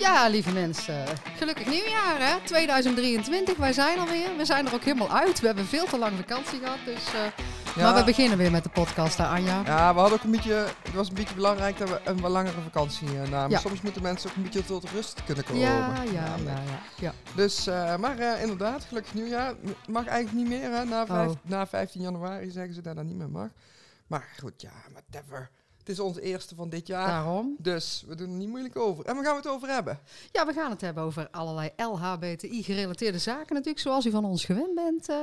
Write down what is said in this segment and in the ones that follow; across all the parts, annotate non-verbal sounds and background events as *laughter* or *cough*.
Ja, lieve mensen. Gelukkig nieuwjaar, hè? 2023, wij zijn alweer. We zijn er ook helemaal uit. We hebben veel te lang vakantie gehad, dus... eh, Ja. Maar we beginnen weer met de podcast, hè, Anja? Ja, we hadden ook een beetje, het was een beetje belangrijk dat we een wat langere vakantie eh, namen. Ja. Soms moeten mensen ook een beetje tot rust kunnen komen. Ja, ja, ja, ja. ja. Dus, eh, maar inderdaad, gelukkig nieuwjaar. Mag eigenlijk niet meer, hè? Na, vijf- Oh. na 15 januari zeggen ze dat dat niet meer mag. Maar goed, ja, whatever. Het is ons eerste van dit jaar. Daarom. Dus we doen er niet moeilijk over. En waar gaan we het over hebben? Ja, we gaan het hebben over allerlei LHBTI-gerelateerde zaken natuurlijk, zoals u van ons gewend bent. eh.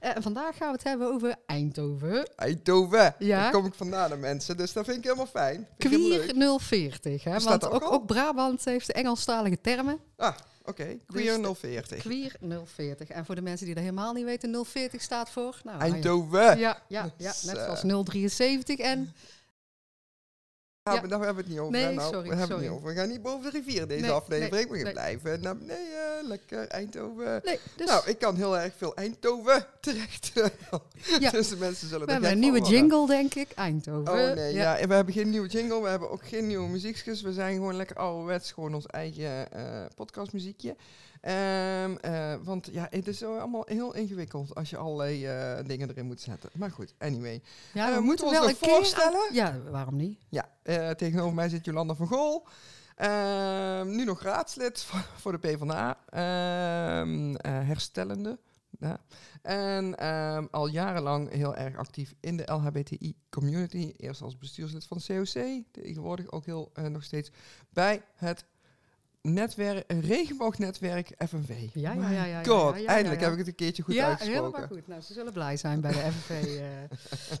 Eh, en vandaag gaan we het hebben over Eindhoven. Eindhoven. Ja. Daar kom ik vandaan, hè, mensen. Dus dat vind ik helemaal fijn. Queer 040, hè? Want ook, ook Brabant heeft de Engelstalige termen. Ah, oké. Queer Dus 040. Queer 040. En voor de mensen die dat helemaal niet weten, 040 staat voor... Nou, Eindhoven. Ja, ja, ja, Dus, net eh, zoals 073 en... Ja, Ja. maar daar hebben we het niet over. Nee, nou. sorry, we hebben sorry. het niet over. We gaan niet boven de rivier deze Nee, aflevering. nee, we blijven naar beneden. Lekker Eindhoven. Nee, dus Nou, ik kan heel erg veel Eindhoven *laughs* terecht. Ja. *laughs* dus de mensen zullen we hebben een nieuwe worden. jingle, denk ik. Eindhoven. Oh nee, ja. en we hebben geen nieuwe jingle, we hebben ook geen nieuwe muziekjes. We zijn gewoon lekker ouderwets, gewoon ons eigen eh, podcastmuziekje. Ehm, eh, want ja, het is allemaal heel ingewikkeld als je allerlei eh, dingen erin moet zetten. Maar goed, anyway. Ja, Eh, moeten we ons wel nog aan- voorstellen? Ja, waarom niet? Ja, tegenover mij zit Jolanda van Gool. Ehm, nu nog raadslid voor, de PvdA. Ehm eh herstellende. Ja. En ehm, al jarenlang heel erg actief in de LHBTI-community. Eerst als bestuurslid van COC. Tegenwoordig ook heel nog steeds bij het netwerk, regenboognetwerk FNV. Ja, ja, ja, ja, ja, God, ja, ja, eindelijk ja. heb ik het een keertje goed ja, uitgesproken. helemaal goed. Nou, ze zullen blij zijn bij de FNV. eh.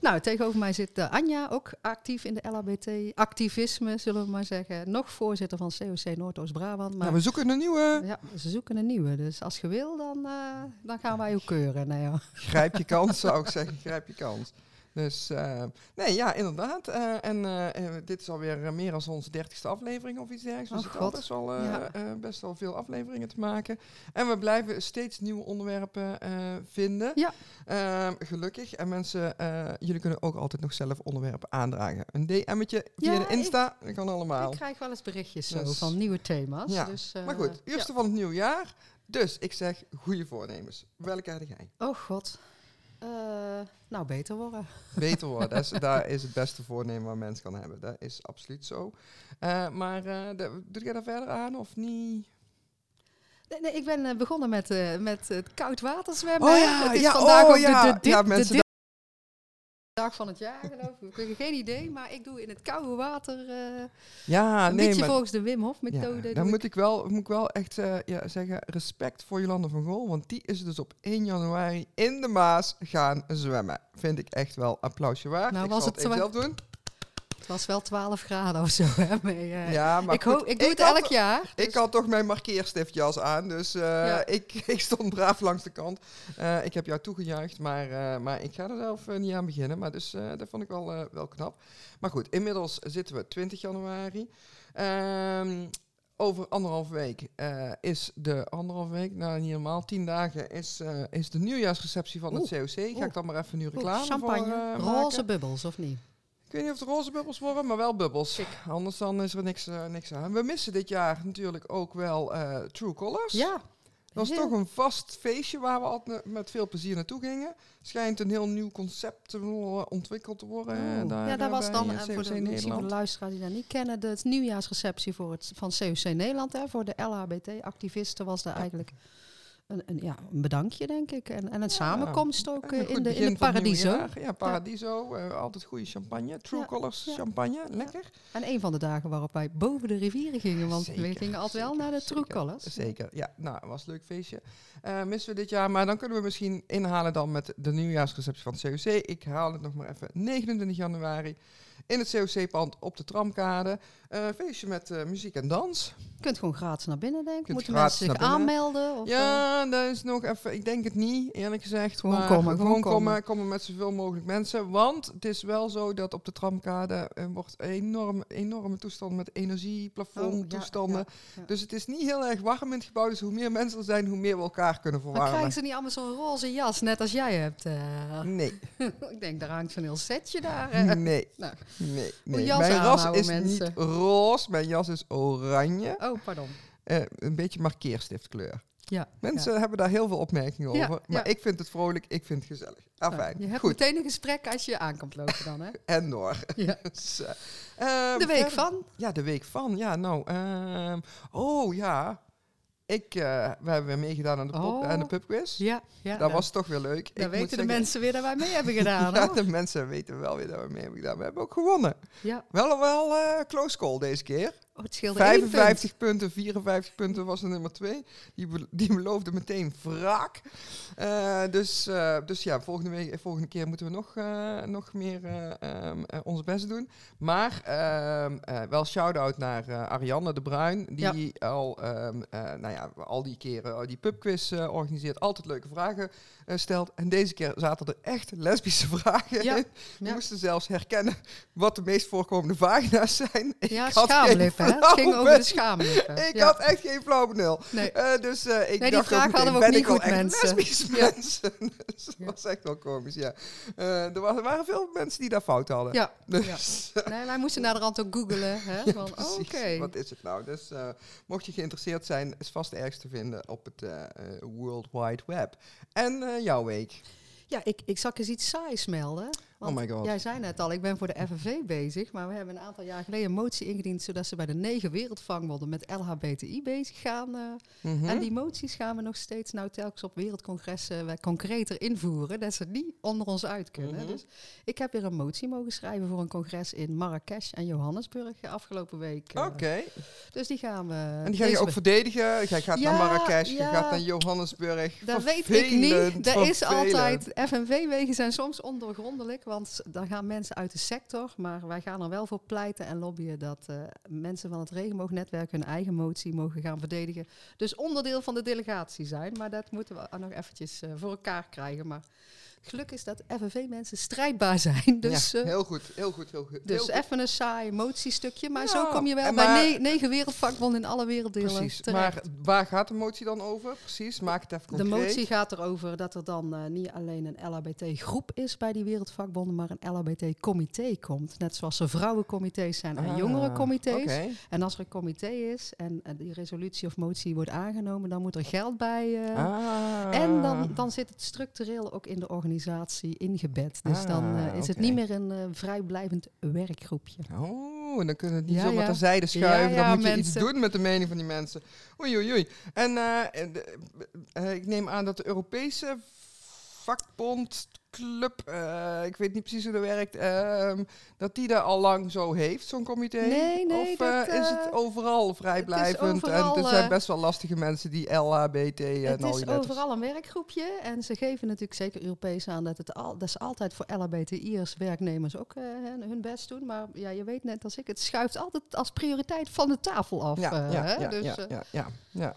*laughs* nou, tegenover mij zit eh, Anja, ook actief in de LHBT-activisme, zullen we maar zeggen. Nog voorzitter van COC Noordoost-Brabant. Maar Nou, we zoeken een nieuwe. ja, ze zoeken een nieuwe. Dus als je wil, dan, eh, dan gaan wij ook keuren. Nee. Grijp je kans, *laughs* zou ik zeggen. Grijp je kans. Dus eh, nee, ja, inderdaad. Eh, en eh, dit is alweer meer dan onze dertigste aflevering of iets dergelijks. Oh, Dus het al best wel, Ja. best wel veel afleveringen te maken. En we blijven steeds nieuwe onderwerpen vinden. Ja. Ehm, gelukkig. En mensen, jullie kunnen ook altijd nog zelf onderwerpen aandragen. Een DM'tje via Ja, de Insta, dat kan allemaal. Ik krijg wel eens berichtjes zo Dus- van nieuwe thema's. Ja, Dus, Maar goed, eerste van het nieuwe jaar. Dus ik zeg goede voornemens. Welke had jij? Oh god. Eh, nou, beter worden. *laughs* Beter worden, dat is, daar is het beste voornemen wat een mens kan hebben. Dat is absoluut zo. Eh, maar de- doe jij daar verder aan of niet? Nee, nee, ik ben begonnen met, met het koud water zwemmen. Oh ja, het is ja, vandaag oh ook ja. de, de, Ja, mensen dag van het jaar, geloof ik. Ik heb geen idee, maar ik doe in het koude water eh, Ja, een nee, maar volgens de Wim Hof ja, methode. dan doe moet ik. wel, moet ik wel echt eh, ja, zeggen, respect voor Jolanda van Gool. Want die is dus op 1 januari in de Maas gaan zwemmen. Vind ik echt wel applausje waard. Nou, ik was zal het het zelf doen. Het was wel 12 graden of zo. Hè, mee, eh. Ja, maar ik, goed, ik doe het had- elk jaar. Ik had toch mijn markeerstiftjas aan, dus eh, Ja. ik, *laughs* ik stond braaf langs de kant. Eh, ik heb jou toegejuicht, maar, maar ik ga er zelf niet aan beginnen. Maar dus dat vond ik wel, wel knap. Maar goed, inmiddels zitten we 20 januari. Ehm, over anderhalf week is de anderhalf week, nou niet helemaal, tien dagen is, is de nieuwjaarsreceptie van het COC. Ga ik Oeh. dan maar even nu Oeh, reclame champagne, voor eh, roze bubbels, of niet? Ik weet niet of het roze bubbels worden, maar wel bubbels. Anders dan is er niks, eh, niks aan. We missen dit jaar natuurlijk ook wel eh, True Colors. Ja. Dat was Heel- toch een vast feestje waar we altijd met veel plezier naartoe gingen. Schijnt een heel nieuw concept ontwikkeld te worden. eh, daar, ja, dat eh, was dan, voor de, misschien voor de Nederland. luisteraars die dat niet kennen, de het nieuwjaarsreceptie voor het, van COC Nederland. Hè, voor de LHBT-activisten was daar eigenlijk een, een, ja, een bedankje, denk ik. En, en een samenkomst ook eh, een in, de, in de Paradiso. Ja, Paradiso. eh, altijd goede champagne. True Colors champagne. Lekker. En een van de dagen waarop wij boven de rivieren gingen, want we gingen altijd wel naar de True zeker, Colors. Zeker, ja. Nou, was een leuk feestje. Eh, missen we dit jaar, maar dan kunnen we misschien inhalen dan met de nieuwjaarsreceptie van het COC. Ik haal het nog maar even. 29 januari in het COC-pand op de tramkade. Eh, feestje met eh, muziek en dans. Je kunt gewoon gratis naar binnen, denk ik. Moeten mensen zich aanmelden? Of, eh, Ja, dat is nog even. Ik denk het niet, eerlijk gezegd. Gewoon maar komen, Gewoon komen. komen. Komen met zoveel mogelijk mensen. Want het is wel zo dat op de tramkade eh, wordt enorm, enorme toestanden met Oh, ja, toestanden. ja, ja. Dus het is niet heel erg warm in het gebouw. Dus hoe meer mensen er zijn, hoe meer we elkaar kunnen Maar verwarmen. krijgen ze niet allemaal zo'n roze jas, net als jij hebt? eh? Nee, *laughs* ik denk, daar hangt zo'n heel setje daar. *laughs* eh. nee. Nou, Nee, nee. jas Mijn ras is mensen. niet roze, mijn jas is oranje. Oh, pardon. Eh, een beetje markeerstiftkleur. Ja. Mensen hebben daar heel veel opmerkingen Ja, over. Maar ja. ik vind het vrolijk, ik vind het gezellig. ja. Ah, fijn. Je hebt Goed. meteen een gesprek als je aankomt lopen dan, hè? *laughs* En door. Ja. *laughs* Ehm, De week van. Ja, de week van. Ja, nou. ehm, oh ja. Ik, eh, we hebben weer meegedaan aan de, pop, Oh. aan de pubquiz. Ja, ja. dat was toch weer leuk. Ik weten de zeggen- mensen weer dat wij mee hebben *laughs* gedaan, Ja, hoor. de mensen weten wel weer dat we mee hebben gedaan. We hebben ook gewonnen. Ja. Wel, wel eh, close call deze keer. Oh, het scheelde één punt. 55 punten, 54 punten was de nummer 2. Die, be- die beloofde meteen wraak. Eh, dus, eh, dus ja, volgende, week, volgende keer moeten we nog, eh, nog meer eh, ons best doen. Maar ehm, eh, wel shout-out naar Ariane de Bruin. Die al, ehm, eh, nou ja, al die keren die pubquiz organiseert. Altijd leuke vragen stelt. En deze keer zaten er echt lesbische vragen Ja, in. We ja. moesten zelfs herkennen wat de meest voorkomende vagina's zijn. *laughs* Ik Ja, schaamlippen? Het ging over de schaamlippen. Ik ja. had echt geen flauw benul. Nee. Eh, dus eh, ik die dacht vraag hadden we ook niet goed, mensen. lesbisch Ja. mensen? dus *laughs* dat was echt wel komisch, ja. Eh, er wa- waren veel mensen die daar fout hadden. Ja, *laughs* Dus, nee, wij moesten naar de rand ook googelen. Hè? van, oh, oké. Wat is het nou? Dus eh, mocht je geïnteresseerd zijn, is vast ergens te vinden op het eh, eh, World Wide Web. En eh, jouw week. Ja, ik, ik zal eens iets saais melden. Want oh my god. Jij zei net al, ik ben voor de FNV bezig, maar we hebben een aantal jaar geleden een motie ingediend zodat ze bij de negen wereldvangbonden met LHBTI bezig gaan. eh. Mhm. En die moties gaan we nog steeds nou telkens op wereldcongressen wat concreter invoeren, dat ze niet onder ons uit kunnen. Mhm. Dus ik heb weer een motie mogen schrijven voor een congres in Marrakesh en Johannesburg afgelopen week. eh. Oké. Dus die gaan we. En die ga je ook verdedigen. Jij gaat Ja, naar Marrakesh, je gaat naar Johannesburg. Dat weet ik niet. Er is altijd. FNV-wegen zijn soms ondoorgrondelijk, want dan gaan mensen uit de sector. Maar wij gaan er wel voor pleiten en lobbyen dat eh, mensen van het regenboognetwerk hun eigen motie mogen gaan verdedigen. Dus onderdeel van de delegatie zijn. Maar dat moeten we nog eventjes eh, voor elkaar krijgen. Maar geluk is dat FNV-mensen strijdbaar zijn. Dus, ja, eh, heel goed, heel goed, heel goed. dus heel goed. even een saai motiestukje. Maar Ja, zo kom je wel bij ne- negen wereldvakbonden in alle werelddelen Precies. terecht. Maar waar gaat de motie dan over? Precies, maak het even De concreet. motie gaat erover dat er dan eh, niet alleen een LHBT-groep is bij die wereldvakbonden, maar een LHBT-comité komt. Net zoals er vrouwencomité's zijn en Ah, jongerencomité's. Oké. En als er een comité is en eh, die resolutie of motie wordt aangenomen, dan moet er geld bij. Ah. En dan, dan zit het structureel ook in de organisatie ingebed. Dus dan eh, Ah, is het niet meer een eh, vrijblijvend werkgroepje. Oh, en dan kunnen we het niet Ja, zomaar ja. terzijde schuiven. Ja, dan moet je iets doen met de mening van die mensen. Oei, oei, oei. En eh, ik neem aan dat de Europese vakbond, club, eh, ik weet niet precies hoe dat werkt, ehm, dat die daar al lang zo heeft, zo'n comité? Nee, nee, Of dat, eh, is het eh, overal vrijblijvend? overal, en er zijn best wel lastige mensen die LHBT en Het al is overal een werkgroepje en ze geven natuurlijk zeker Europees aan dat het al, dat ze altijd voor LHBTI'ers werknemers ook hun- best doen. Maar ja, je weet net als ik, het schuift altijd als prioriteit van de tafel af. Ja, ja, hè? ja, dus, ja, ja, ja, ja.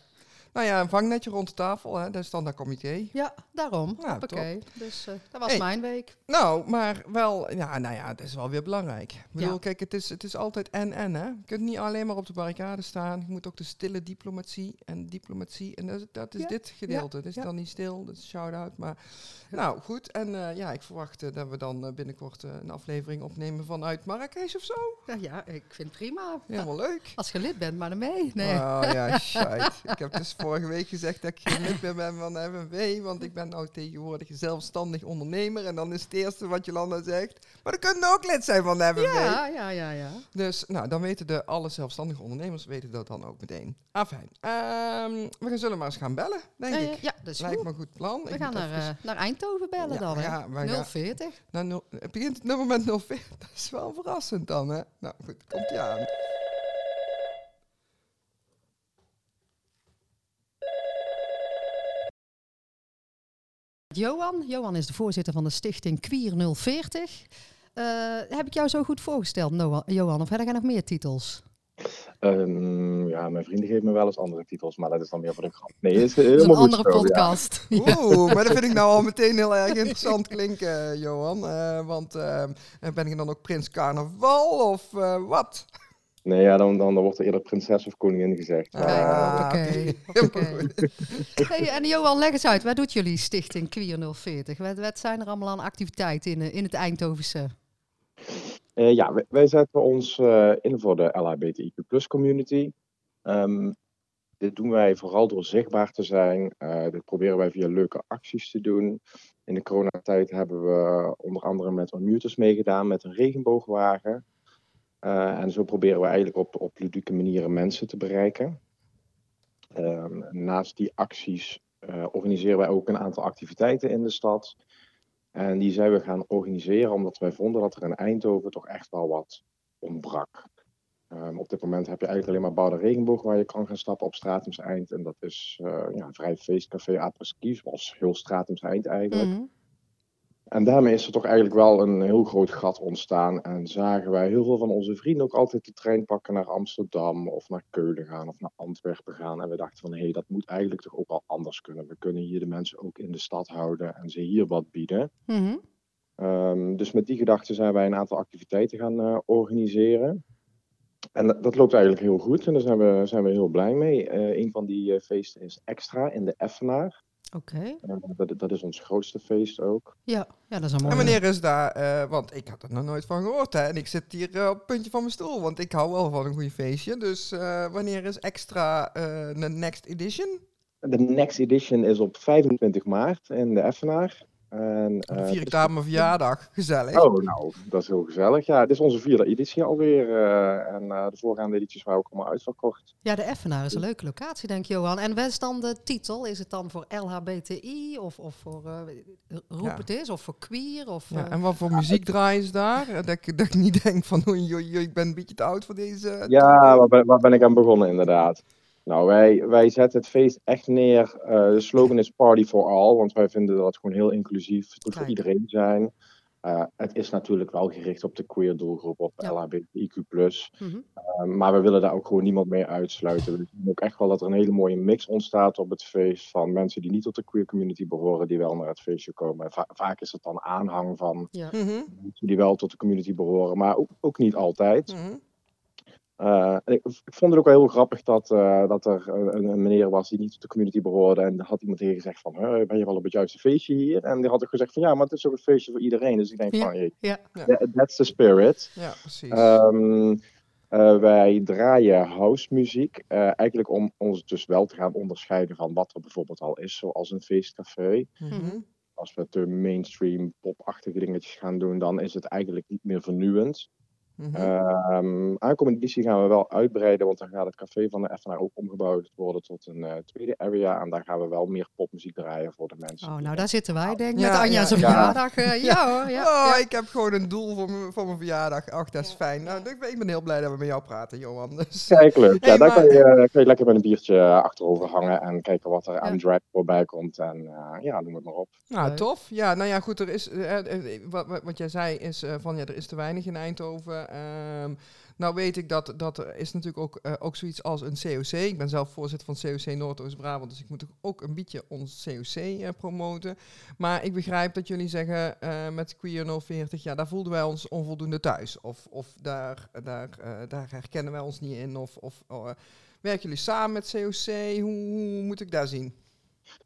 Nou ja, een vangnetje rond de tafel, hè, dat is dan dat comité. ja, daarom. Oké, dus eh, dat was Hey. mijn week. Nou, maar wel, ja, nou ja, dat is wel weer belangrijk. Ik bedoel, Ja. kijk, het is, het is altijd en-en, hè. Je kunt niet alleen maar op de barricade staan. Je moet ook de stille diplomatie en diplomatie. En dat, is- dat is Ja, dit gedeelte. Het is dan niet stil, dat is shout-out. Maar, nou, goed. En eh, ja, ik verwacht eh, dat we dan binnenkort een aflevering opnemen vanuit Marrakesh of zo. Ja, ja, ik vind het prima. Helemaal leuk. Als je lid bent, maar dan mee. Nee. Oh ja, *laughs* shit. ik heb dus vorige week gezegd dat ik geen lid meer ben van de FNV, want ik ben nou tegenwoordig zelfstandig ondernemer. En dan is het eerste wat Jolanda zegt, maar dan kunnen ook lid zijn van de FNV. Ja, ja, ja, ja. Dus nou, dan weten de alle zelfstandige ondernemers weten dat dan ook meteen. Afijn. Ehm we gaan zullen maar eens gaan bellen, denk Eh, ik. ja, dat is Lijkt goed. me een goed plan. We Ik gaan naar, even- eh, naar Eindhoven bellen Ja, dan, hè? ja, wij gaan- 040. naar nul- het begint het nummer met 040. *laughs* Dat is wel verrassend dan, hè? Nou goed, komt ie aan. Johan. Johan is de voorzitter van de stichting Queer 040. Eh, heb ik jou zo goed voorgesteld, Noah- Johan? Of heb jij nog meer titels? Ehm, ja, mijn vrienden geven me wel eens andere titels, maar dat is dan meer voor de grap. Nee, is Dat is een goed andere zo, ja. podcast. *laughs* Oeh, maar dat vind ik nou al meteen heel erg interessant klinken, eh, Johan. Eh, want eh, ben ik dan ook prins carnaval of eh, wat? Nee, ja, dan, dan, dan wordt er eerder prinses of koningin gezegd. Ah, Kijk, Ah, *laughs* oké. Hey, en Johan, leg eens uit. Wat doet jullie stichting Queer 040? Wat, wat zijn er allemaal aan activiteiten in, eh, in het Eindhovense? Eh, ja, wij, wij zetten ons eh, in voor de LHBTIQ plus community. Ehm, dit doen wij vooral door zichtbaar te zijn. Eh, dit proberen wij via leuke acties te doen. In de coronatijd hebben we onder andere met Unmuters meegedaan met een regenboogwagen. Eh, en zo proberen we eigenlijk op, op ludieke manieren mensen te bereiken. Ehm, naast die acties eh, organiseren wij ook een aantal activiteiten in de stad. En die zijn we gaan organiseren omdat wij vonden dat er in Eindhoven toch echt wel wat ontbrak. Ehm, op dit moment heb je eigenlijk alleen maar Bouwde Regenboog waar je kan gaan stappen op Stratums Eind. En dat is eh, ja, een vrij feestcafé apres-ski, zoals heel Stratums Eind eigenlijk. Mhm. En daarmee is er toch eigenlijk wel een heel groot gat ontstaan. En zagen wij heel veel van onze vrienden ook altijd de trein pakken naar Amsterdam of naar Keulen gaan of naar Antwerpen gaan. En we dachten van hé, hey, dat moet eigenlijk toch ook wel anders kunnen. We kunnen hier de mensen ook in de stad houden en ze hier wat bieden. Mhm. Ehm, dus met die gedachte zijn wij een aantal activiteiten gaan eh, organiseren. En dat, dat loopt eigenlijk heel goed en daar zijn we, zijn we heel blij mee. Eh, een van die eh, feesten is Extra in de Effenaar. Oké. Dat, dat is ons grootste feest ook. Ja. ja, dat is een mooie. En wanneer is daar, eh, want ik had er nog nooit van gehoord hè, en ik zit hier eh, op het puntje van mijn stoel, want ik hou wel van een goede feestje. Dus eh, wanneer is extra eh, de next edition? De next edition is op 25 maart in de Effenaar. En, Dan eh, vier ik het is- daar mijn verjaardag, gezellig. Oh, nou, dat is heel gezellig. Ja, dit is onze vierde editie alweer. eh, en eh, de voorgaande edities waren ook allemaal uitverkocht. Ja, de Effenaar is een leuke locatie, denk je, Johan. En wat is dan de titel? Is het dan voor LHBTI of, of voor eh, roep Ja. het eens, of voor queer? Of, Ja, en wat voor muziek draaien ze daar? Dat ik, dat ik niet denk van, oei, oei, oei, ik ben een beetje te oud voor deze... Ja, waar ben, waar ben ik aan begonnen inderdaad? Nou, wij, wij zetten het feest echt neer. eh, de slogan is Party for All, want wij vinden dat het gewoon heel inclusief het moet voor iedereen zijn. Eh, het is natuurlijk wel gericht op de queer doelgroep, op Ja. LHBTIQ+. mhm. Uh, maar we willen daar ook gewoon niemand mee uitsluiten. We zien ook echt wel dat er een hele mooie mix ontstaat op het feest van mensen die niet tot de queer community behoren, die wel naar het feestje komen. Va- vaak is het dan aanhang van ja. Mhm, mensen die wel tot de community behoren, maar ook, ook niet altijd. mhm. Uh, en ik, ik vond het ook wel heel grappig dat, uh, dat er een, een meneer was die niet tot de community behoorde. En dan had iemand tegen gezegd van, "Huh, ben je wel op het juiste feestje hier? En die had ook gezegd van, ja, maar het is ook een feestje voor iedereen. Dus ik denk Ja, van, hey, ja. that- that's the spirit. Ja, precies. Ehm, eh, wij draaien house muziek. eh, eigenlijk om ons dus wel te gaan onderscheiden van wat er bijvoorbeeld al is, zoals een feestcafé. Mhm. Als we te mainstream popachtige dingetjes gaan doen, dan is het eigenlijk niet meer vernieuwend. Mhm. Ehm aankomende editie gaan we wel uitbreiden, want dan gaat het café van de FNR ook omgebouwd worden tot een eh, tweede area. En daar gaan we wel meer popmuziek draaien voor de mensen. Oh, nou daar zitten wij, denk ik, Ja, met Anja's ja, ja. verjaardag. eh, ja. hoor, ja. oh, ja. ik heb gewoon een doel voor mijn, voor mijn verjaardag. Ach, dat is fijn. Nou, ik ben, ik ben heel blij dat we met jou praten, Johan. Dus, Kijk, leuk. Ja, Hey, daar maar- kan je, eh, kan je lekker met een biertje achterover hangen en kijken wat er aan drag voorbij komt. En eh, ja, noem het maar op. nou, Leuk. tof. Ja, nou ja, goed. Er is, eh, eh, eh, wat, wat- jij zei is van, ja, er is te weinig in Eindhoven. Ehm, nou weet ik dat, dat er is natuurlijk ook, eh, ook zoiets als een COC. Ik ben zelf voorzitter van COC Noordoost-Brabant, dus ik moet ook een beetje ons COC eh, promoten. Maar ik begrijp dat jullie zeggen eh, met Queer 040, ja, daar voelden wij ons onvoldoende thuis. Of, of daar, daar, daar herkennen wij ons niet in. Of, of oh, werken jullie samen met COC? Hoe, hoe moet ik daar zien?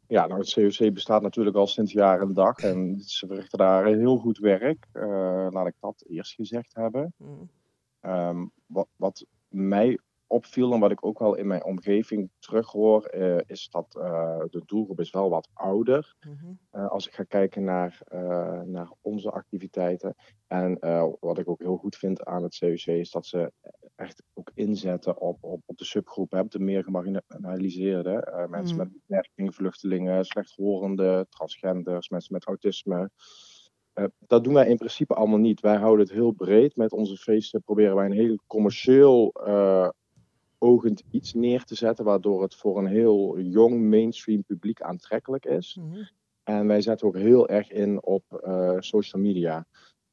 Ja, nou, het COC bestaat natuurlijk al sinds jaren en dag. En ze verrichten daar heel goed werk. eh, laat ik dat eerst gezegd hebben. Mm. Ehm, wat, wat mij opviel en wat ik ook wel in mijn omgeving terughoor, eh, is dat eh, de doelgroep is wel wat ouder. Eh, als ik ga kijken naar, naar onze activiteiten. En wat ik ook heel goed vind aan het CUC is dat ze echt inzetten op, op, op de subgroep, hè, op de meer gemarginaliseerde. eh, mensen Mm. met beperking, vluchtelingen, slechthorenden, transgenders, mensen met autisme. Eh, dat doen wij in principe allemaal niet. Wij houden het heel breed. Met onze feesten proberen wij een heel commercieel eh, ogend iets neer te zetten, waardoor het voor een heel jong mainstream publiek aantrekkelijk is. Mhm. En wij zetten ook heel erg in op social media.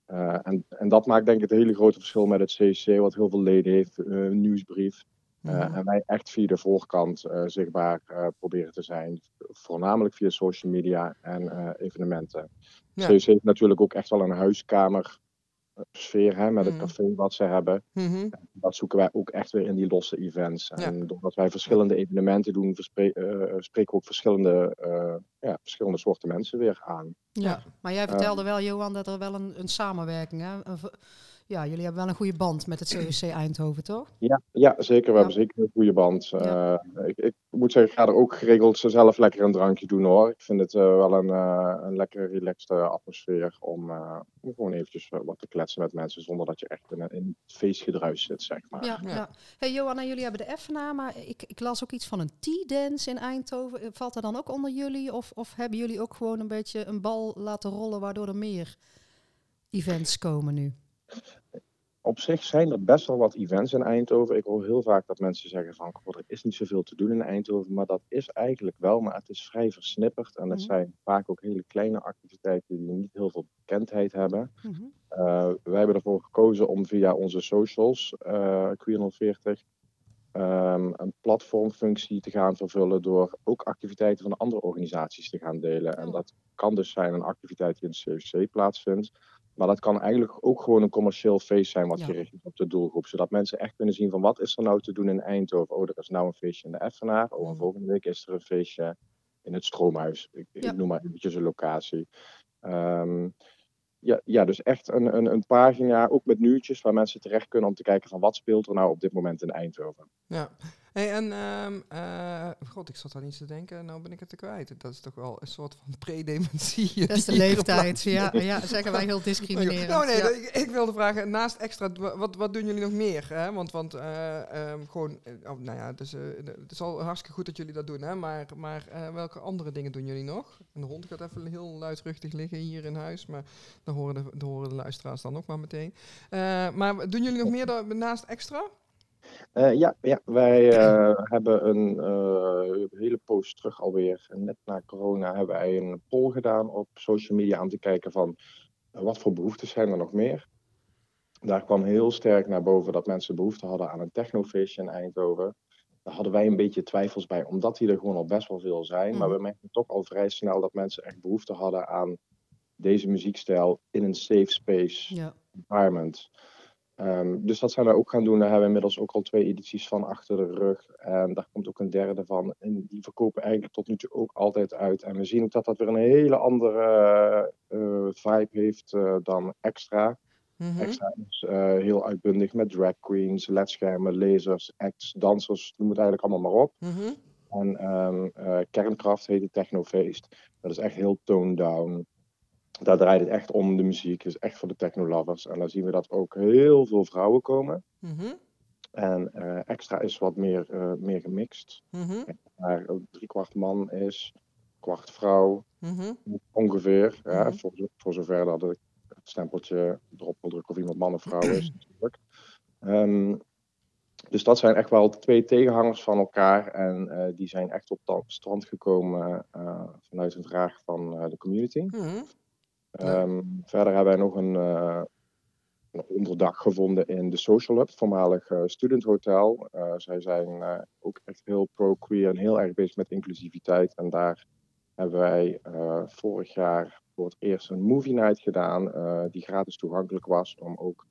Eh, en, en dat maakt denk ik het hele grote verschil met het CC, wat heel veel leden heeft, eh, een nieuwsbrief. Eh, Mhm. En wij echt via de voorkant zichtbaar proberen te zijn. Voornamelijk via social media en evenementen. Ja. CC heeft natuurlijk ook echt wel een huiskamer sfeer hè, met het Mhm. café wat ze hebben. Mhm. Dat zoeken wij ook echt weer in die losse events. Ja. En doordat wij verschillende evenementen doen, verspre- eh, spreken we ook verschillende, eh, ja, verschillende soorten mensen weer aan. Ja. Maar jij vertelde wel, Johan, dat er wel een, een samenwerking, hè? Een ja, jullie hebben wel een goede band met het COC Eindhoven, toch? Ja, ja zeker. We Ja. hebben zeker een goede band. Ja. Eh, ik, ik moet zeggen, ik ga er ook geregeld zelf lekker een drankje doen hoor. Ik vind het eh, wel een, eh, een lekker relaxed eh, atmosfeer om, eh, om gewoon eventjes wat te kletsen met mensen zonder dat je echt in, het feestgedruis zit, zeg maar. Ja, Ja. ja. Hey Johanna, jullie hebben de FNA, maar ik, ik las ook iets van een tea-dance in Eindhoven. Valt dat dan ook onder jullie? Of, of hebben jullie ook gewoon een beetje een bal laten rollen waardoor er meer events komen nu? Op zich zijn er best wel wat events in Eindhoven. Ik hoor heel vaak dat mensen zeggen van, "Goh, er is niet zoveel te doen in Eindhoven. Maar dat is eigenlijk wel, maar het is vrij versnipperd. En het Mhm. zijn vaak ook hele kleine activiteiten die niet heel veel bekendheid hebben. Mhm. Eh, wij hebben ervoor gekozen om via onze socials, eh Queer040, ehm, een platformfunctie te gaan vervullen door ook activiteiten van andere organisaties te gaan delen. En Oh. dat kan dus zijn een activiteit die in het COC plaatsvindt. Maar dat kan eigenlijk ook gewoon een commercieel feest zijn wat Ja. gericht is op de doelgroep. Zodat mensen echt kunnen zien van wat is er nou te doen in Eindhoven. Oh, er is nou een feestje in de Effenaar. Oh, en Mhm. volgende week is er een feestje in het Stroomhuis. Ik, Ja. ik noem maar eventjes een locatie. Ehm, ja, ja, dus echt een, een, een pagina, ook met nieuwtjes, waar mensen terecht kunnen om te kijken van wat speelt er nou op dit moment in Eindhoven. Ja. Hey, en, ehm, eh, god, ik zat aan iets te denken, nou ben ik het te kwijt. Dat is toch wel een soort van *laughs* pre-dementie. Dat is de leeftijd. Ja, ja, zeggen wij heel *laughs* discriminerend. Nou nee, ja. ik, ik wilde vragen, naast extra, wa- wat, wat doen jullie nog meer? Hè? Want, want eh, ehm, gewoon, eh, oh, nou ja, dus, eh, het is al hartstikke goed dat jullie dat doen, hè? maar, maar eh, welke andere dingen doen jullie nog? En de hond gaat even heel luidruchtig liggen hier in huis, maar dan horen de, dan horen de luisteraars dan ook maar meteen. Eh, maar doen jullie nog meer dan, naast extra? Eh, ja, ja, wij eh, *clears throat* hebben een eh, hele poos terug alweer, net na corona, hebben wij een poll gedaan op social media om te kijken van wat voor behoeftes zijn er nog meer. Daar kwam heel sterk naar boven dat mensen behoefte hadden aan een technofeestje in Eindhoven. Daar hadden wij een beetje twijfels bij, omdat die er gewoon al best wel veel zijn. Maar Mhm. we merkten toch al vrij snel dat mensen echt behoefte hadden aan deze muziekstijl in een safe space Ja. environment. Ehm, dus dat zijn we ook gaan doen. Daar hebben we inmiddels ook al twee edities van achter de rug. En daar komt ook een derde van. En die verkopen eigenlijk tot nu toe ook altijd uit. En we zien ook dat dat weer een hele andere eh, vibe heeft eh, dan Extra. Mhm. Extra is eh, heel uitbundig met drag queens, ledschermen, lasers, acts, dansers. Noem het eigenlijk allemaal maar op. Mhm. En ehm, eh, Kernkraft heet het Technofeest. Dat is echt heel toned down. Daar draait het echt om de muziek. Is echt voor de technolovers. En dan zien we dat ook heel veel vrouwen komen. Mhm. En eh, extra is wat meer, eh, meer gemixt. Mhm. Maar drie kwart man is, kwart vrouw Mhm. ongeveer. Ja, Mhm. voor, zo- voor zover dat ik het stempeltje erop wil drukken of iemand man of vrouw is *clears throat* natuurlijk. Ehm, dus dat zijn echt wel twee tegenhangers van elkaar. En eh, die zijn echt op stand gekomen vanuit een vraag van de community. Ehm, verder hebben wij nog een, eh, een onderdak gevonden in de Social Hub, voormalig eh, Student Hotel. Eh, zij zijn ook echt heel pro-queer en heel erg bezig met inclusiviteit. En daar hebben wij vorig jaar voor het eerst een movie night gedaan, die gratis toegankelijk was om ook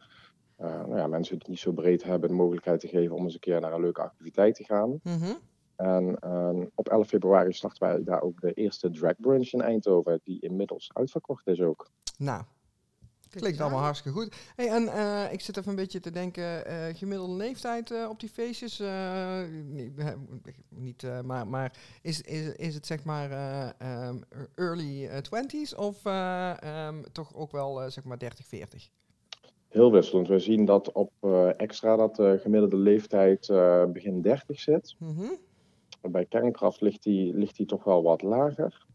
nou ja, mensen die het niet zo breed hebben de mogelijkheid te geven om eens een keer naar een leuke activiteit te gaan. Mhm. En ehm, op 11 februari starten wij daar ook de eerste drag brunch in Eindhoven, die inmiddels uitverkocht is ook. Nou, klinkt allemaal hartstikke goed. Hey, en eh, ik zit even een beetje te denken, eh, gemiddelde leeftijd eh, op die feestjes, eh, niet, niet maar, maar is, is, is het zeg maar eh, ehm, early 20s of eh, ehm, toch ook wel zeg maar 30, 40? Heel wisselend. We zien dat op eh, extra dat de gemiddelde leeftijd eh, begin 30 zit. Mhm. Bij kernkracht ligt die, ligt die toch wel wat lager.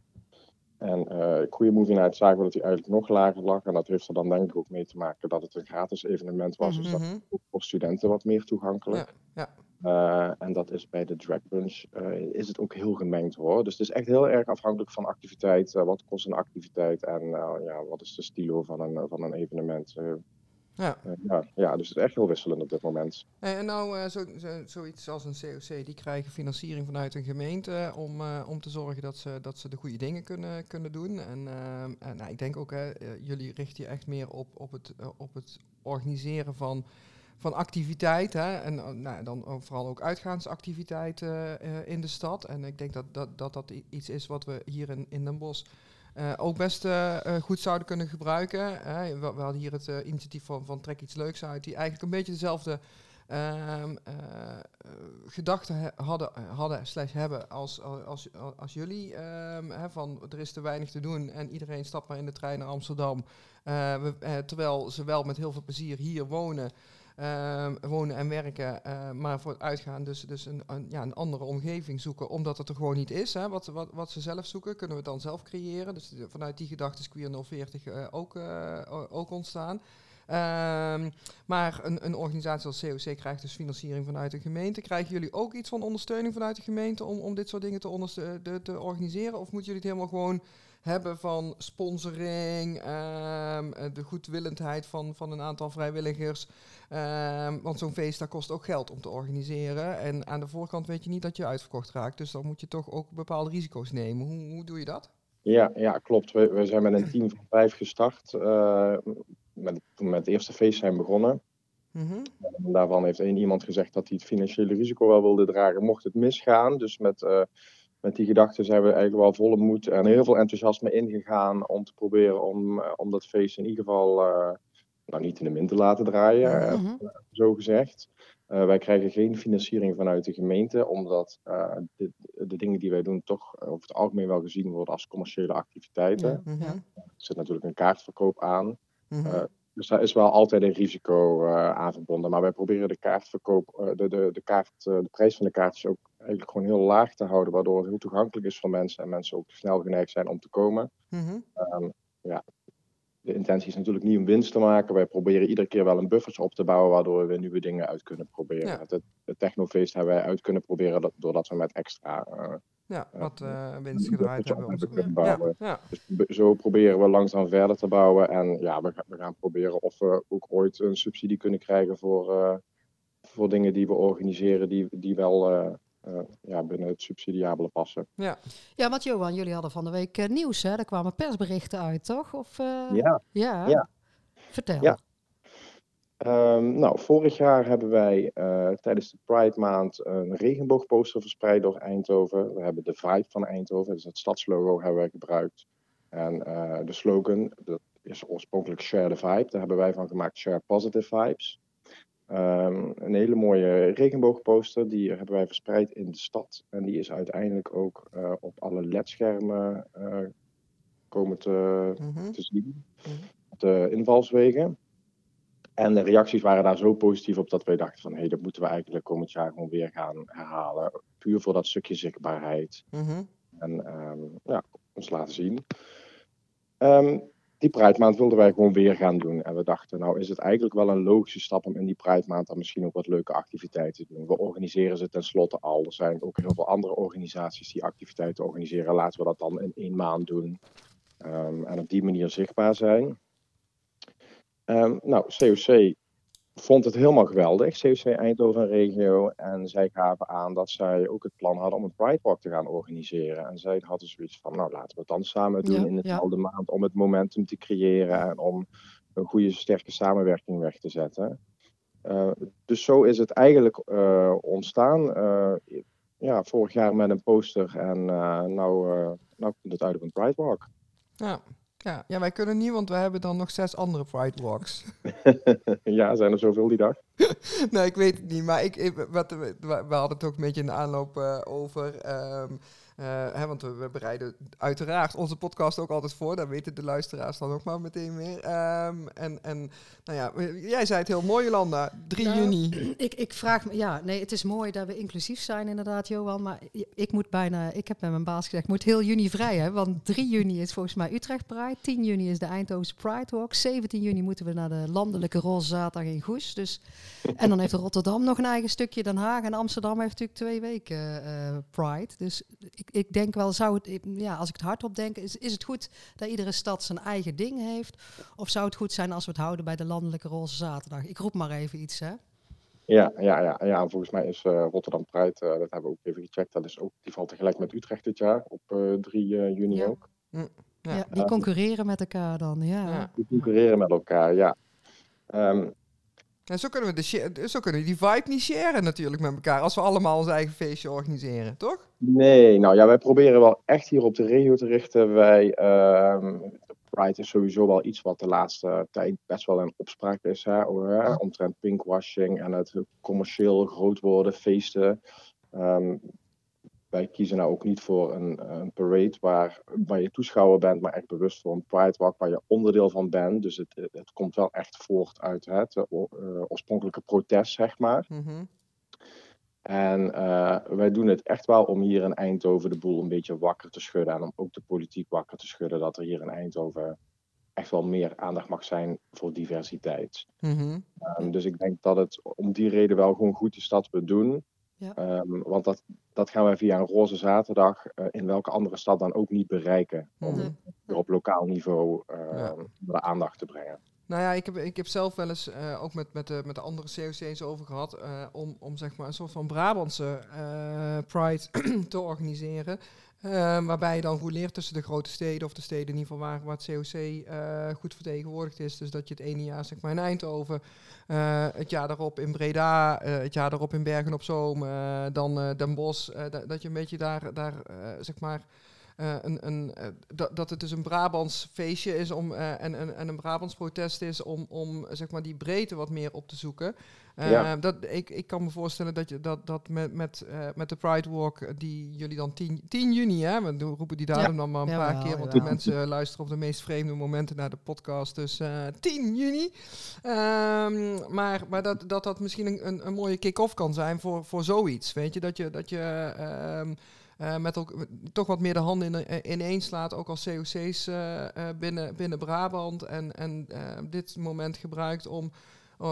En eh Queer Movie Night zagen we dat die eigenlijk nog lager lag. En dat heeft er dan denk ik ook mee te maken dat het een gratis evenement was. Dus dat Mhm. is ook voor studenten wat meer toegankelijk. Ja, Eh, en dat is bij de drag brunch eh, is het ook heel gemengd hoor. Dus het is echt heel erg afhankelijk van activiteit. Eh, wat kost een activiteit en eh, ja, wat is de stilo van een, van een evenement. Ja. eh, ja, ja, dus het is echt heel wisselend op dit moment. En nou, eh, zo, zo, zoiets als een COC, die krijgen financiering vanuit een gemeente om, eh, om te zorgen dat ze, dat ze de goede dingen kunnen, kunnen doen. En, en nou, ik denk ook, hè, jullie richten je echt meer op, op, het, op het organiseren van, van activiteiten. Hè? En nou, dan vooral ook uitgaansactiviteiten in de stad. En ik denk dat dat, dat, dat iets is wat we hier in, in Den Bosch eh, ook best eh, eh, goed zouden kunnen gebruiken. We, we hadden hier het initiatief van, van Trek iets leuks uit, die eigenlijk een beetje dezelfde ehm, eh, eh, gedachten hadden, hadden slash hebben als, als, als, jullie. ehm, hè, van er is te weinig te doen en iedereen stapt maar in de trein naar Amsterdam. We, terwijl ze wel met heel veel plezier hier wonen. Ehm, wonen en werken, eh, maar voor uitgaan dus, dus een, een, ja, een andere omgeving zoeken, omdat het er gewoon niet is. Hè. Wat, wat, wat ze zelf zoeken, kunnen we dan zelf creëren. Dus vanuit die gedachte is Queer 040 eh, ook, eh, ook ontstaan. Ehm, maar een, een organisatie als COC krijgt dus financiering vanuit de gemeente. Krijgen jullie ook iets van ondersteuning vanuit de gemeente om, om dit soort dingen te, te organiseren? Of moeten jullie het helemaal gewoon hebben van sponsoring, ehm, eh, de goedwillendheid van, van een aantal vrijwilligers? Ehm, want zo'n feest, dat kost ook geld om te organiseren. En aan de voorkant weet je niet dat je uitverkocht raakt. Dus dan moet je toch ook bepaalde risico's nemen. Hoe, hoe doe je dat? Ja, ja klopt. We, we zijn met een team van vijf gestart. eh, met, toen we met het eerste feest zijn begonnen. Mhm. En daarvan heeft één iemand gezegd dat hij het financiële risico wel wilde dragen, mocht het misgaan. Dus met, eh, met die gedachte zijn we eigenlijk wel volle moed en heel veel enthousiasme ingegaan om te proberen om, eh, om dat feest in ieder geval eh, nou, niet in de min te laten draaien, eh, Mhm. zo gezegd. Wij krijgen geen financiering vanuit de gemeente, omdat de, de dingen die wij doen toch over het algemeen wel gezien worden als commerciële activiteiten. Mhm. Er zit natuurlijk een kaartverkoop aan. Mhm. Dus daar is wel altijd een risico eh, aan verbonden. Maar wij proberen de kaartverkoop, de, de, de, kaart, de prijs van de kaartjes ook eigenlijk gewoon heel laag te houden. Waardoor het heel toegankelijk is voor mensen en mensen ook snel geneigd zijn om te komen. Mhm. Ehm, ja, de intentie is natuurlijk niet om winst te maken. Wij proberen iedere keer wel een buffertje op te bouwen waardoor we weer nieuwe dingen uit kunnen proberen. Ja. Het, het technofeest hebben wij uit kunnen proberen dat- doordat we met extra eh, Ja, eh, wat een winst gedraaid hebben. zo. kunnen bouwen. ja. Dus zo proberen we langzaam verder te bouwen. En ja, we, we gaan proberen of we ook ooit een subsidie kunnen krijgen voor, voor dingen die we organiseren, die, die wel eh, ja, binnen het subsidiabele passen. Ja, want Johan, jullie hadden van de week eh, nieuws, hè? Er kwamen persberichten uit, toch? Of, eh, Ja, ja. Ja. Vertel. Ja. Ehm, nou, vorig jaar hebben wij tijdens de Pride Maand een regenboogposter verspreid door Eindhoven. We hebben de vibe van Eindhoven, dus het stadslogo, hebben wij gebruikt. En de slogan, dat is oorspronkelijk Share the Vibe. Daar hebben wij van gemaakt Share Positive Vibes. Ehm, een hele mooie regenboogposter, die hebben wij verspreid in de stad. En die is uiteindelijk ook eh, op alle ledschermen eh, komen te, Mhm. te zien. Mhm. Op de invalswegen. En de reacties waren daar zo positief op dat wij dachten van hé, dat moeten we eigenlijk komend jaar gewoon weer gaan herhalen. Puur voor dat stukje zichtbaarheid. Mhm. En ehm, ja, ons laten zien. Ehm, die Pride wilden wij gewoon weer gaan doen. En we dachten, nou is het eigenlijk wel een logische stap om in die Pride Maand dan misschien ook wat leuke activiteiten te doen. We organiseren ze tenslotte al. Er zijn ook heel veel andere organisaties die activiteiten organiseren. Laten we dat dan in één maand doen. Ehm, en op die manier zichtbaar zijn. Ehm, nou, COC vond het helemaal geweldig, COC Eindhoven Regio. En zij gaven aan dat zij ook het plan hadden om een Pride Walk te gaan organiseren. En zij hadden zoiets van, nou laten we het dan samen doen Ja, in ja. dezelfde maand om het momentum te creëren en om een goede, sterke samenwerking weg te zetten. Eh, dus zo is het eigenlijk eh, ontstaan. Eh, ja, vorig jaar met een poster en nou, nou komt het uit op een Pride Walk. Ja. Ja. ja, wij kunnen niet, want we hebben dan nog zes andere Pride Walks. *laughs* ja, zijn er zoveel die dag? *laughs* nee, ik weet het niet. Maar ik, ik- wat, we, we hadden het ook een beetje in de aanloop eh, over. ehm, eh, hè, want we, we bereiden uiteraard onze podcast ook altijd voor. Daar weten de luisteraars dan ook maar meteen meer. Ehm, en, en nou ja, jij zei het heel mooi, Jolanda. 3 Nou, juni. *clears throat* Ik, ik vraag me, ja, nee, het is mooi dat we inclusief zijn, inderdaad, Johan. Maar ik moet bijna, ik heb met mijn baas gezegd, ik moet heel juni vrij hebben. Want 3 juni is volgens mij Utrecht Pride. 10 juni is de Eindhovense Pride Walk. 17 juni moeten we naar de landelijke Roze Zaterdag in Goes. Dus, en dan heeft Rotterdam nog een eigen stukje. Den Haag en Amsterdam heeft natuurlijk twee weken eh, Pride. Dus ik, ik denk wel, zou het, ja, als ik het hardop denk, is, is het goed dat iedere stad zijn eigen ding heeft? Of zou het goed zijn als we het houden bij de landelijke Roze Zaterdag? Ik roep maar even iets, hè? Ja, ja, ja, ja, en volgens mij is eh, Rotterdam Pride, eh, dat hebben we ook even gecheckt, dat is ook, die valt tegelijk met Utrecht dit jaar, op eh 3 eh, juni Ja. ook. Ja. Ja, die concurreren met elkaar dan, ja. Ja. Die concurreren met elkaar, ja. Ehm, En zo kunnen we, de zo kunnen die vibe niet sharen natuurlijk met elkaar. Als we allemaal ons eigen feestje organiseren, toch? Nee, nou ja, wij proberen wel echt hier op de regio te richten. Wij, ehm, Pride is sowieso wel iets wat de laatste tijd best wel in opspraak is. Hè, omtrent pinkwashing en het commercieel groot worden, feesten. Ehm, wij kiezen nou ook niet voor een, een parade waar, waar je toeschouwer bent, maar echt bewust voor een Pride Walk waar je onderdeel van bent. Dus het, het, komt wel echt voort uit het eh, oorspronkelijke protest, zeg maar. Mhm. En eh, wij doen het echt wel om hier in Eindhoven de boel een beetje wakker te schudden. En om ook de politiek wakker te schudden. Dat er hier in Eindhoven echt wel meer aandacht mag zijn voor diversiteit. Mhm. Ehm, dus ik denk dat het om die reden wel gewoon goed is dat we doen. Ja. Ehm, want dat, dat gaan wij via een roze zaterdag eh, in welke andere stad dan ook niet bereiken. Om. Nee. op lokaal niveau Ja. de aandacht te brengen. Nou ja, ik heb, ik heb zelf wel eens eh, ook met, met, de, met de andere COC's over gehad. eh, om, om zeg maar een soort van Brabantse eh, Pride *clears throat* te organiseren. Waarbij je dan rouleert tussen de grote steden, of de steden in ieder geval waar, waar het COC goed vertegenwoordigd is. Dus dat je het ene jaar zeg maar in Eindhoven, het jaar daarop in Breda, het jaar daarop in Bergen op Zoom, dan Den Bosch. da- dat je een beetje daar, daar zeg maar eh, een, een, eh, dat, dat het dus een Brabants feestje is om, eh, en, en, en een Brabants protest is om, om zeg maar die breedte wat meer op te zoeken. Eh, Ja. dat, ik, ik kan me voorstellen dat je dat, dat met, met, eh, met de Pride Walk, die jullie dan 10, 10 juni, hè, we roepen die datum dan maar een paar keer, want de mensen *laughs* luisteren op de meest vreemde momenten naar de podcast. Dus eh 10 juni. Ehm, maar maar dat, dat dat misschien een, een, een mooie kick-off kan zijn voor, voor zoiets. Weet je, dat je, dat je ehm, eh, met toch wat meer de handen in, eh, ineen slaat, ook als COC's eh, binnen, binnen Brabant. En, en dit moment gebruikt om,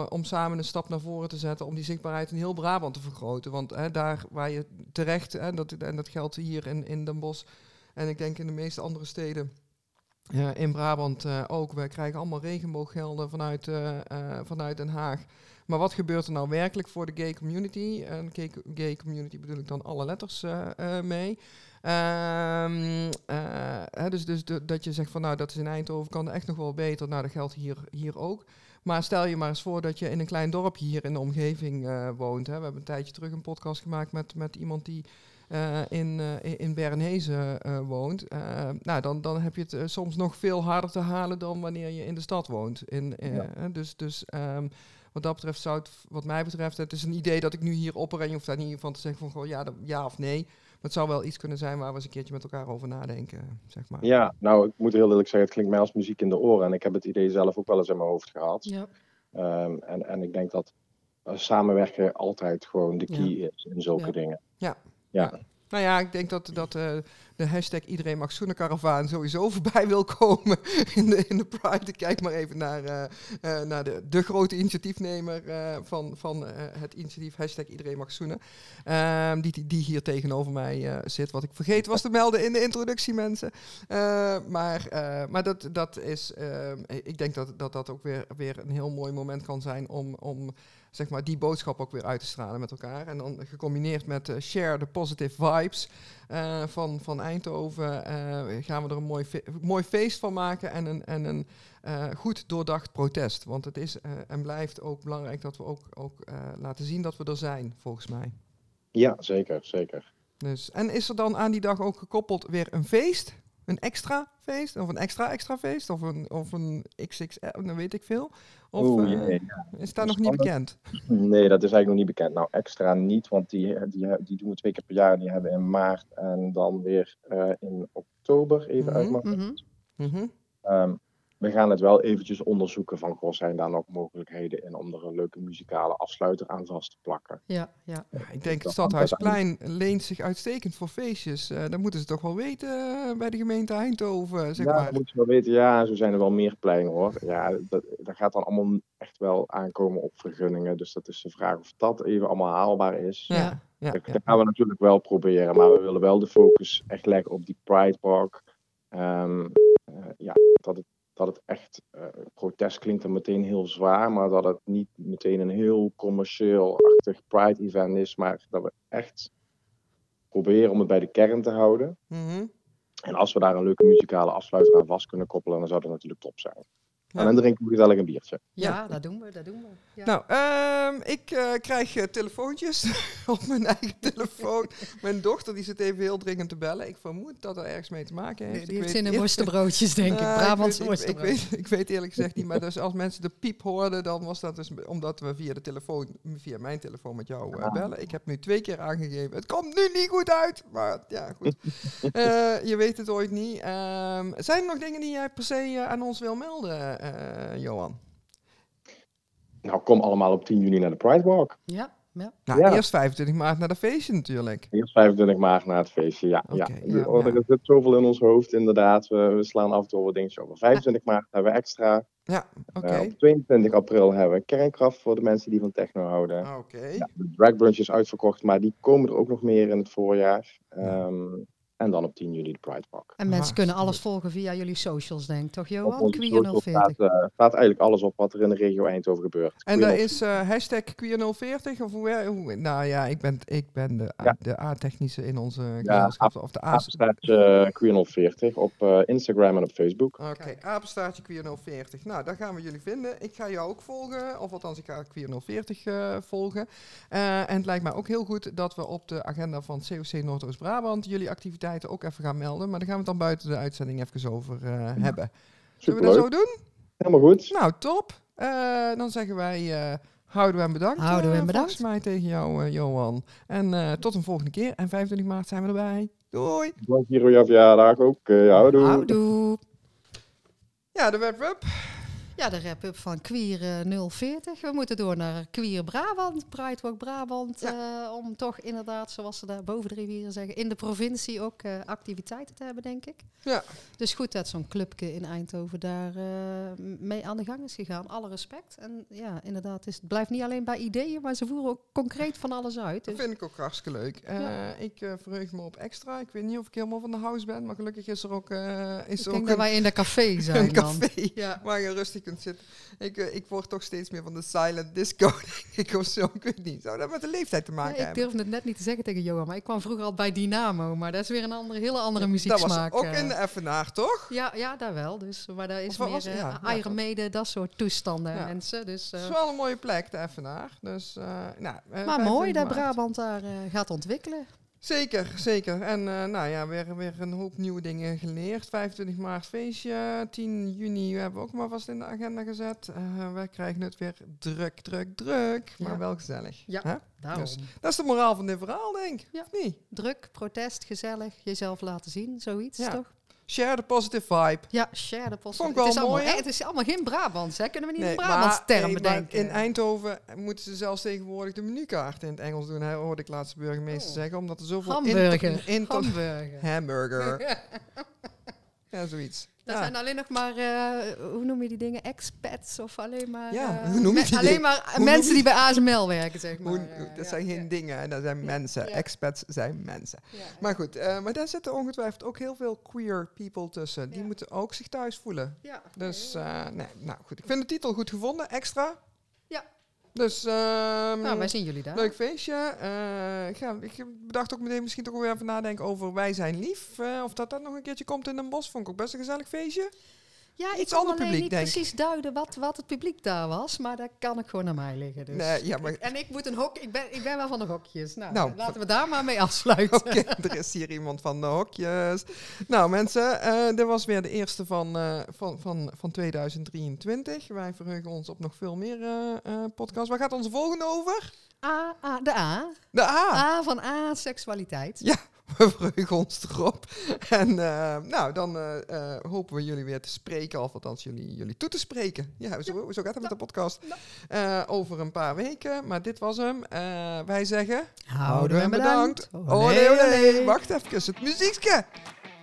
om samen een stap naar voren te zetten, om die zichtbaarheid in heel Brabant te vergroten. Want daar waar je terecht, hè, dat, en dat geldt hier in, in Den Bosch en ik denk in de meeste andere steden. In Brabant eh, ook. Wij krijgen allemaal regenbooggelden vanuit, eh, eh, vanuit Den Haag. Maar wat gebeurt er nou werkelijk voor de gay community? En gay, community bedoel ik dan alle letters mee. Ehm, eh, hè, dus dus dat je zegt van nou dat is in Eindhoven kan echt nog wel beter. Nou dat geldt hier, hier ook. Maar stel je maar eens voor dat je in een klein dorpje hier in de omgeving woont. Hè. We hebben een tijdje terug een podcast gemaakt met, met iemand die eh, in, eh, in- Bernhezen eh, woont. Eh, nou, dan, dan heb je het soms nog veel harder te halen dan wanneer je in de stad woont. In, eh, Ja. dus dus ehm, wat dat betreft zou het, wat mij betreft, het is een idee dat ik nu hier opper en je hoeft daar niet van te zeggen van goh, ja, dat- ja of nee. Maar het zou wel iets kunnen zijn waar we eens een keertje met elkaar over nadenken, zeg maar. Ja, nou, ik moet heel eerlijk zeggen, het klinkt mij als muziek in de oren. En ik heb het idee zelf ook wel eens in mijn hoofd gehad. Ja. Ehm, en, en ik denk dat samenwerken altijd gewoon de key is in zulke Ja. dingen. Ja. Ja. Nou ja, ik denk dat, dat eh, de hashtag iedereen mag schoenenkaravaan sowieso *laughs* voorbij wil komen in de, in de Pride. Kijk maar even naar, eh, eh, naar de, de grote initiatiefnemer van, van het initiatief hashtag iedereen mag schoenen. Ehm, die, die, hier tegenover mij zit. Wat ik vergeten was te melden in de introductie, mensen. Eh, maar maar dat, dat is, eh, ik denk dat, dat dat ook weer, weer een heel mooi moment kan zijn om, om zeg maar, die boodschap ook weer uit te stralen met elkaar. En dan gecombineerd met eh, share the positive vibes eh, van, van Eindhoven, eh, gaan we er een mooi, fe- mooi feest van maken en een, en een goed doordacht protest. Want het is en blijft ook belangrijk dat we ook, ook laten zien dat we er zijn, volgens mij. ja, zeker, zeker. Dus, en is er dan aan die dag ook gekoppeld weer een feest? Een extra feest? Of een extra extra feest? Of een, of een XXL, dan weet ik veel. Of Oeh, eh, jee. is daar Dat nog niet bekend? *laughs* Nee, dat is eigenlijk nog niet bekend. Nou, extra niet, want die, die, die doen we twee keer per jaar. Die hebben in maart en dan weer eh, in oktober, even uit Mhm. Mhm. Mhm. Ehm, we gaan het wel eventjes onderzoeken van, goh, zijn daar nog mogelijkheden in om er een leuke muzikale afsluiter aan vast te plakken. Ja, ja. Ja, ik denk het Stadhuisplein leent zich uitstekend voor feestjes. Eh dat moeten ze toch wel weten eh, bij de gemeente Eindhoven, zeg ja, maar. dat moet je wel weten. Ja, zo zijn er wel meer pleinen hoor. Ja, dat, dat gaat dan allemaal echt wel aankomen op vergunningen. Dus dat is de vraag of dat even allemaal haalbaar is. Ja, ja, ja, Dat gaan we natuurlijk wel proberen, maar we willen wel de focus echt leggen op die Pride Park. Ehm, eh, ja, dat het, dat het echt, eh, protest klinkt dan meteen heel zwaar, maar dat het niet meteen een heel commercieel-achtig Pride event is, maar dat we echt proberen om het bij de kern te houden. Mhm. En als we daar een leuke muzikale afsluiter aan vast kunnen koppelen, dan zou dat natuurlijk top zijn. En dan drinken we gezellig een biertje. Ja, Ja. dat doen we, dat doen we. Ja. Nou, ehm, ik eh, krijg eh, telefoontjes *laughs* op mijn eigen telefoon. mijn dochter die zit even heel dringend te bellen. Ik vermoed dat er ergens mee te maken heeft. die Ik heeft zin in worstenbroodjes, denk ik. *laughs* Brabantse ik, weet, ik, ik, worstenbroodjes. weet, ik weet eerlijk gezegd niet, maar dus als mensen de piep hoorden, dan was dat dus omdat we via de telefoon, via mijn telefoon met jou eh, Ah. bellen. Ik heb nu twee keer aangegeven, het komt nu niet goed uit, maar ja, goed. *laughs* Eh, je weet het ooit niet. Ehm, zijn er nog dingen die jij per se aan ons wil melden, Johan? Nou, kom allemaal op 10 juni naar de Pride Walk. Ja, ja. Nou, Ja. eerst 25 maart naar de feestje natuurlijk. Eerst 25 maart na het feestje, ja. ja. Oké, ja, Oh, ja. Er zit zoveel in ons hoofd, inderdaad. We, we slaan af en toe wat dingetjes over. 25 maart hebben we extra. Ja, oké. Eh, op 22 april hebben we kernkracht voor de mensen die van techno houden. Ah, Oké. Ja, de drag brunch is uitverkocht, maar die komen er ook nog meer in het voorjaar. Ehm, en dan op 10 juni de Pride Walk. En mensen Ah, kunnen alles volgen via jullie socials, denk ik. Toch, Op Johan? onze Queer social 040. staat, eh, staat eigenlijk alles op wat er in de regio Eindhoven gebeurt. En dat is eh, hashtag queer040 of hoe, hoe- Nou ja, ik ben, ik ben de, Ja. de A-technische in onze gezelschap. Of de A... Apenstaartje Queer 040 op eh, Instagram en op Facebook. Oké, Kijk. apenstaartje Queer040. Nou, daar gaan we jullie vinden. Ik ga jou ook volgen, of althans ik ga Queer040 eh, volgen. Eh, en het lijkt mij ook heel goed dat we op de agenda van COC Noordoost-Brabant jullie activiteiten ook even gaan melden. Maar daar gaan we het dan buiten de uitzending even over eh, hebben. Zullen we dat zo doen? Helemaal goed. Nou, top. Eh, dan zeggen wij uh, houden we en bedankt. Houden we eh, en bedankt. Volgens mij tegen jou, eh, Johan. En eh, tot een volgende keer. En 25 maart zijn we erbij. Doei. Dank hier jouw verjaardag ook. Eh, ja, houdoe. Houdoe. Ja, de web-web. Ja, de wrap-up van Queer eh, 040. We moeten door naar Queer Brabant, Pride Walk Brabant. eh, om toch inderdaad, zoals ze daar boven de rivieren zeggen, in de provincie ook eh, activiteiten te hebben, denk ik. Ja. Dus goed dat zo'n clubje in Eindhoven daar eh, mee aan de gang is gegaan. Alle respect. En ja, inderdaad, is, het blijft niet alleen bij ideeën, maar ze voeren ook concreet van alles uit. Dat Dus vind ik ook hartstikke leuk. Eh, Ja. Ik eh, verheug me op extra. Ik weet niet of ik helemaal van de house ben, maar gelukkig is er ook, eh, is ik er denk ook dat een, wij in de café *laughs* zijn een dan. café Ja. waar je rustig kunt zitten. Ik, eh, ik word toch steeds meer van de silent disco, *laughs* denk ik, of zo. Ik weet niet. Zou dat met de leeftijd te Ja, maken ik hebben? durfde het net niet te zeggen tegen Johan, maar ik kwam vroeger al bij Dynamo. Maar dat is weer een andere, hele andere Dat muzieksmaak. was ook eh. in de Evenaar, toch? Ja, ja, daar wel. Dus, maar daar is meer was- eh, ja, Iron Maiden, dat soort toestanden mensen. Dus, Het eh, is wel een mooie plek, de Evenaar. Dus, eh, nou, eh, maar mooi 25 dat. Brabant daar eh, gaat ontwikkelen. Zeker, zeker. En eh, nou ja, weer, weer een hoop nieuwe dingen geleerd. 25 maart feestje, 10 juni hebben we ook maar vast in de agenda gezet. Eh wij krijgen het weer druk, druk, druk, maar Ja. wel gezellig. Ja. Daarom. Dus- Dat is de moraal van dit verhaal, denk ik. Ja. Of niet? Druk, protest, gezellig, jezelf laten zien, zoiets Ja. toch? Share the positive vibe. Ja, share post. Vond ik het, is allemaal, mooi, het is allemaal geen Brabants, hè? Kunnen we niet Nee, in Brabants maar- termen hey, maar denken? in Eindhoven moeten ze zelfs tegenwoordig de menukaart in het Engels doen. Hij hoorde ik laatst de burgemeester Oh. zeggen, omdat er zoveel Hamburger. inter- inter- Hamburger. hamburger. *laughs* ja, zoiets. Dat Ja. zijn alleen nog maar, eh, hoe noem je die dingen? Expats of alleen maar... Ja, eh, hoe noem je die Alleen maar Hoe mensen die bij ASML werken, zeg maar. Hoe- eh, dat zijn geen dingen, dat zijn mensen. Expats zijn mensen. Maar goed, maar daar zitten ongetwijfeld ook heel veel queer people tussen. Die moeten ook zich thuis voelen. Ja. Dus, nee, nou goed. Ik vind de titel goed gevonden, extra. Ja. Dus, ehm, nou, wij zien jullie daar. leuk feestje. Eh, ik bedacht ook meteen misschien toch weer even nadenken over Wij zijn lief. eh, of dat dat nog een keertje komt in een bos. Vond ik ook best een gezellig feestje. Ja, Iets ander publiek, niet denk ik. precies duiden wat, wat het publiek daar was, maar dat kan ik gewoon aan mij liggen. Dus. Nee, ja, maar... En ik moet een hok, ik ben, ik ben wel van de hokjes. Nou, Nou, laten we daar maar mee afsluiten. *laughs* Oké, er is hier iemand van de hokjes. Nou mensen, eh dit was weer de eerste van, eh, van, van, van 2023. Wij verheugen ons op nog veel meer eh podcasts. Waar gaat onze volgende over? A, A, de A. De A. A van A-seksualiteit. Ja, *laughs* we verheugen ons erop. En eh, nou, dan eh, eh, hopen we jullie weer te spreken, of althans jullie, jullie toe te spreken. Ja, zo, zo gaat het met de podcast. Eh, over een paar weken, maar dit was hem. Eh, wij zeggen... Houden en bedankt. Olé, olé. Wacht even, het muziekje.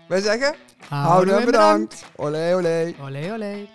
Wij zeggen... Houden en bedankt. Olé, olé. Olé, olé.